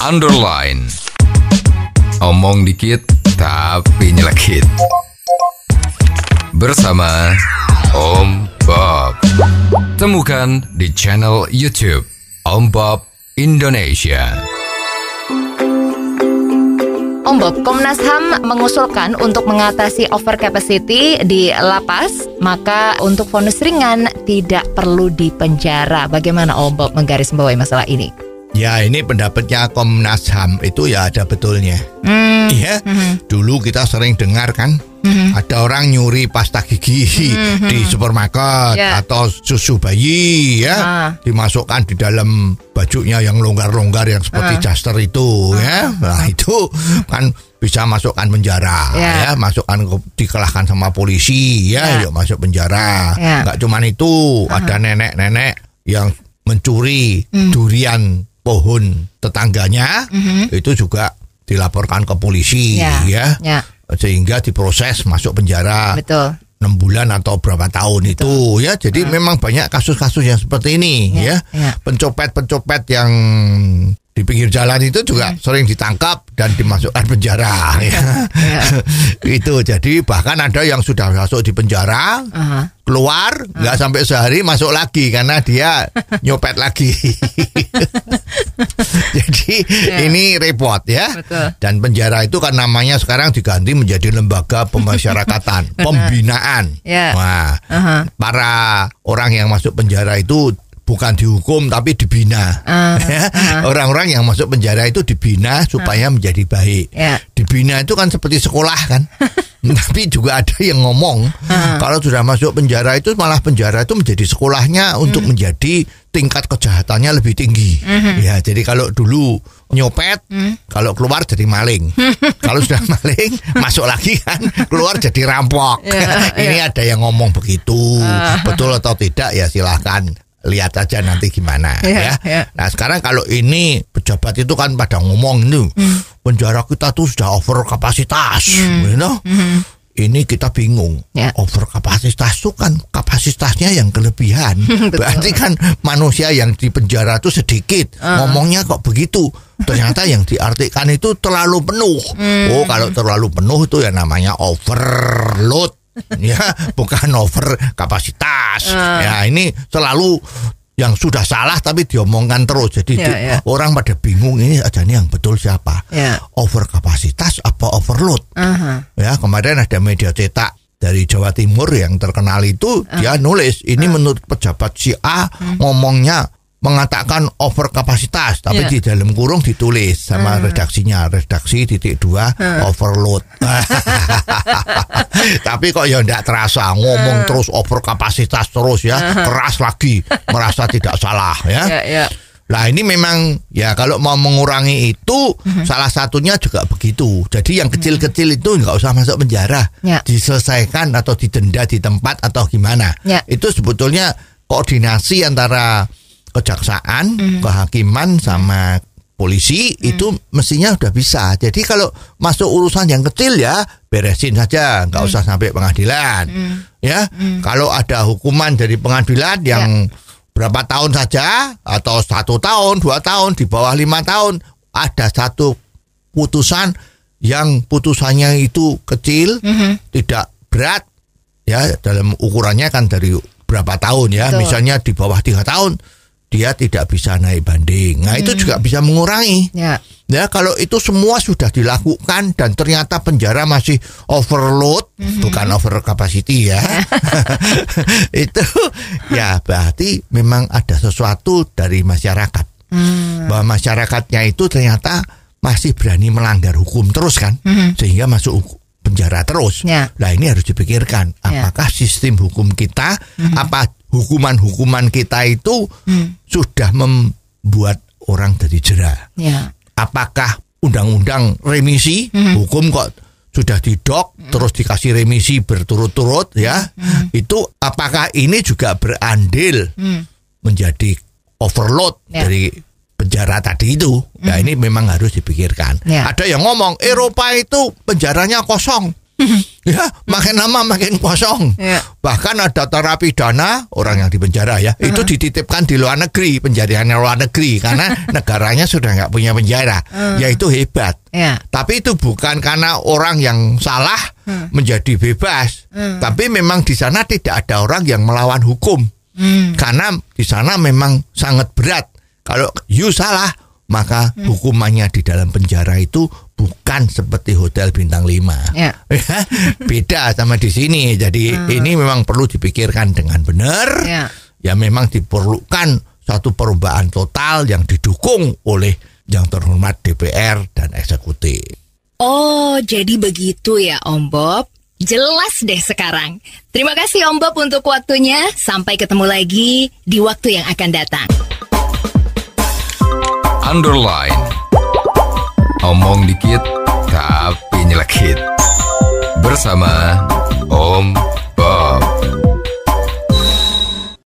underline. Omong dikit tapi nyelekit. Bersama Om Bob. Temukan di channel YouTube Om Bob Indonesia. Om Bob, Komnas HAM mengusulkan untuk mengatasi overcapacity di lapas, maka untuk vonis ringan tidak perlu dipenjara. Bagaimana Om Bob menggarisbawahi masalah ini? Ya ini pendapatnya Komnas HAM itu ya ada betulnya. Hmm, Iya. Dulu kita sering dengar kan ada orang nyuri pasta gigi di supermarket Ya. atau susu bayi ya Ah. dimasukkan di dalam bajunya yang longgar-longgar yang seperti Ah. daster itu ya. Nah itu kan bisa masukkan penjara Ya. ya, masukkan ke- dikelahkan sama polisi ya, Ya. yuk masuk penjara. Ya. Nggak cuman itu, ada nenek-nenek yang mencuri Hmm. durian pohon tetangganya itu juga dilaporkan ke polisi Ya, ya, ya. sehingga diproses masuk penjara betul. enam bulan atau berapa tahun itu ya jadi memang banyak kasus-kasus yang seperti ini Ya, ya, ya. pencopet-pencopet yang di pinggir jalan itu juga sering ditangkap dan dimasukkan penjara ya. ya. itu jadi bahkan ada yang sudah masuk di penjara Aha. keluar nggak sampai sehari masuk lagi karena dia nyopet lagi jadi ini repot ya Betul. dan penjara itu kan namanya sekarang diganti menjadi lembaga pemasyarakatan pembinaan Ya. Wah, Aha. para orang yang masuk penjara itu bukan dihukum tapi dibina. Ah, Ya, Orang-orang yang masuk penjara itu dibina supaya menjadi baik. Ya. Dibina itu kan seperti sekolah kan. tapi juga ada yang ngomong kalau sudah masuk penjara itu malah penjara itu menjadi sekolahnya untuk menjadi tingkat kejahatannya lebih tinggi. Ya, jadi kalau dulu nyopet, kalau keluar jadi maling. kalau sudah maling, masuk lagi kan, keluar jadi rampok. Ya, Ini ada yang ngomong begitu. Betul atau tidak ya silahkan lihat aja nanti gimana Ya, ya. ya. Nah sekarang kalau ini pejabat itu kan pada ngomong itu penjara kita tuh sudah over kapasitas, you know? Ini kita bingung. Ya. Over kapasitas itu kan kapasitasnya yang kelebihan. Berarti kan manusia yang di penjara itu sedikit. Ngomongnya kok begitu. Ternyata yang diartikan itu terlalu penuh. Oh, kalau terlalu penuh itu ya namanya overload. ya, bukan over kapasitas. Ya, ini selalu yang sudah salah tapi diomongkan terus. Jadi Ya, di- ya. orang pada bingung ini aja nih yang betul siapa? Ya. Over kapasitas apa overload? Aha. Ya, kemarin ada media cetak dari Jawa Timur yang terkenal itu dia nulis ini menurut pejabat si A ngomongnya mengatakan over kapasitas tapi Ya. di dalam kurung ditulis sama redaksinya redaksi titik dua overload tapi kok ya ndak terasa ngomong terus over kapasitas terus ya keras lagi merasa tidak salah ya Ya, ya. Nah ini memang ya kalau mau mengurangi itu salah satunya juga begitu. Jadi yang kecil-kecil itu nggak usah masuk penjara, Ya. diselesaikan atau didenda di tempat atau gimana. Ya. Itu sebetulnya koordinasi antara kejaksaan, kehakiman sama polisi itu mestinya udah bisa. Jadi kalau masuk urusan yang kecil ya beresin saja, nggak usah sampai pengadilan. Ya, kalau ada hukuman dari pengadilan yang berapa tahun saja atau satu tahun, dua tahun, di bawah lima tahun ada satu putusan yang putusannya itu kecil, tidak berat, ya dalam ukurannya kan dari berapa tahun ya, Betul. misalnya di bawah tiga tahun dia tidak bisa naik banding. Nah itu juga bisa mengurangi. Ya. Ya kalau itu semua sudah dilakukan dan ternyata penjara masih overload, bukan over capacity ya. itu ya berarti memang ada sesuatu dari masyarakat. Bahwa masyarakatnya itu ternyata masih berani melanggar hukum terus kan, sehingga masuk penjara terus. Ya. Nah ini harus dipikirkan, Ya. apakah sistem hukum kita, apa hukuman-hukuman kita itu sudah membuat orang jadi jera Ya. apakah undang-undang remisi? Hukum kok sudah didok terus dikasih remisi berturut-turut ya? Itu apakah ini juga berandil menjadi overload Ya. dari penjara tadi itu? Ya ini memang harus dipikirkan. Ya. ada yang ngomong Eropa itu penjaranya kosong ya, makin lama makin kosong. Ya. Bahkan ada terapidana orang yang di penjara ya, itu dititipkan di luar negeri, penjaraannya luar negeri karena negaranya sudah nggak punya penjara. Ya itu hebat. Ya. Tapi itu bukan karena orang yang salah menjadi bebas, tapi memang di sana tidak ada orang yang melawan hukum. Karena di sana memang sangat berat. Kalau you salah, maka hukumannya di dalam penjara itu bukan seperti hotel bintang 5. Ya. Beda sama di sini. Jadi ini memang perlu dipikirkan dengan benar. Ya. Ya memang diperlukan satu perubahan total yang didukung oleh yang terhormat DPR dan eksekutif. Oh, jadi begitu ya Om Bob. Jelas deh sekarang. Terima kasih Om Bob untuk waktunya. Sampai ketemu lagi di waktu yang akan datang. Underline. Omong dikit tapi nyelekit. Bersama Om.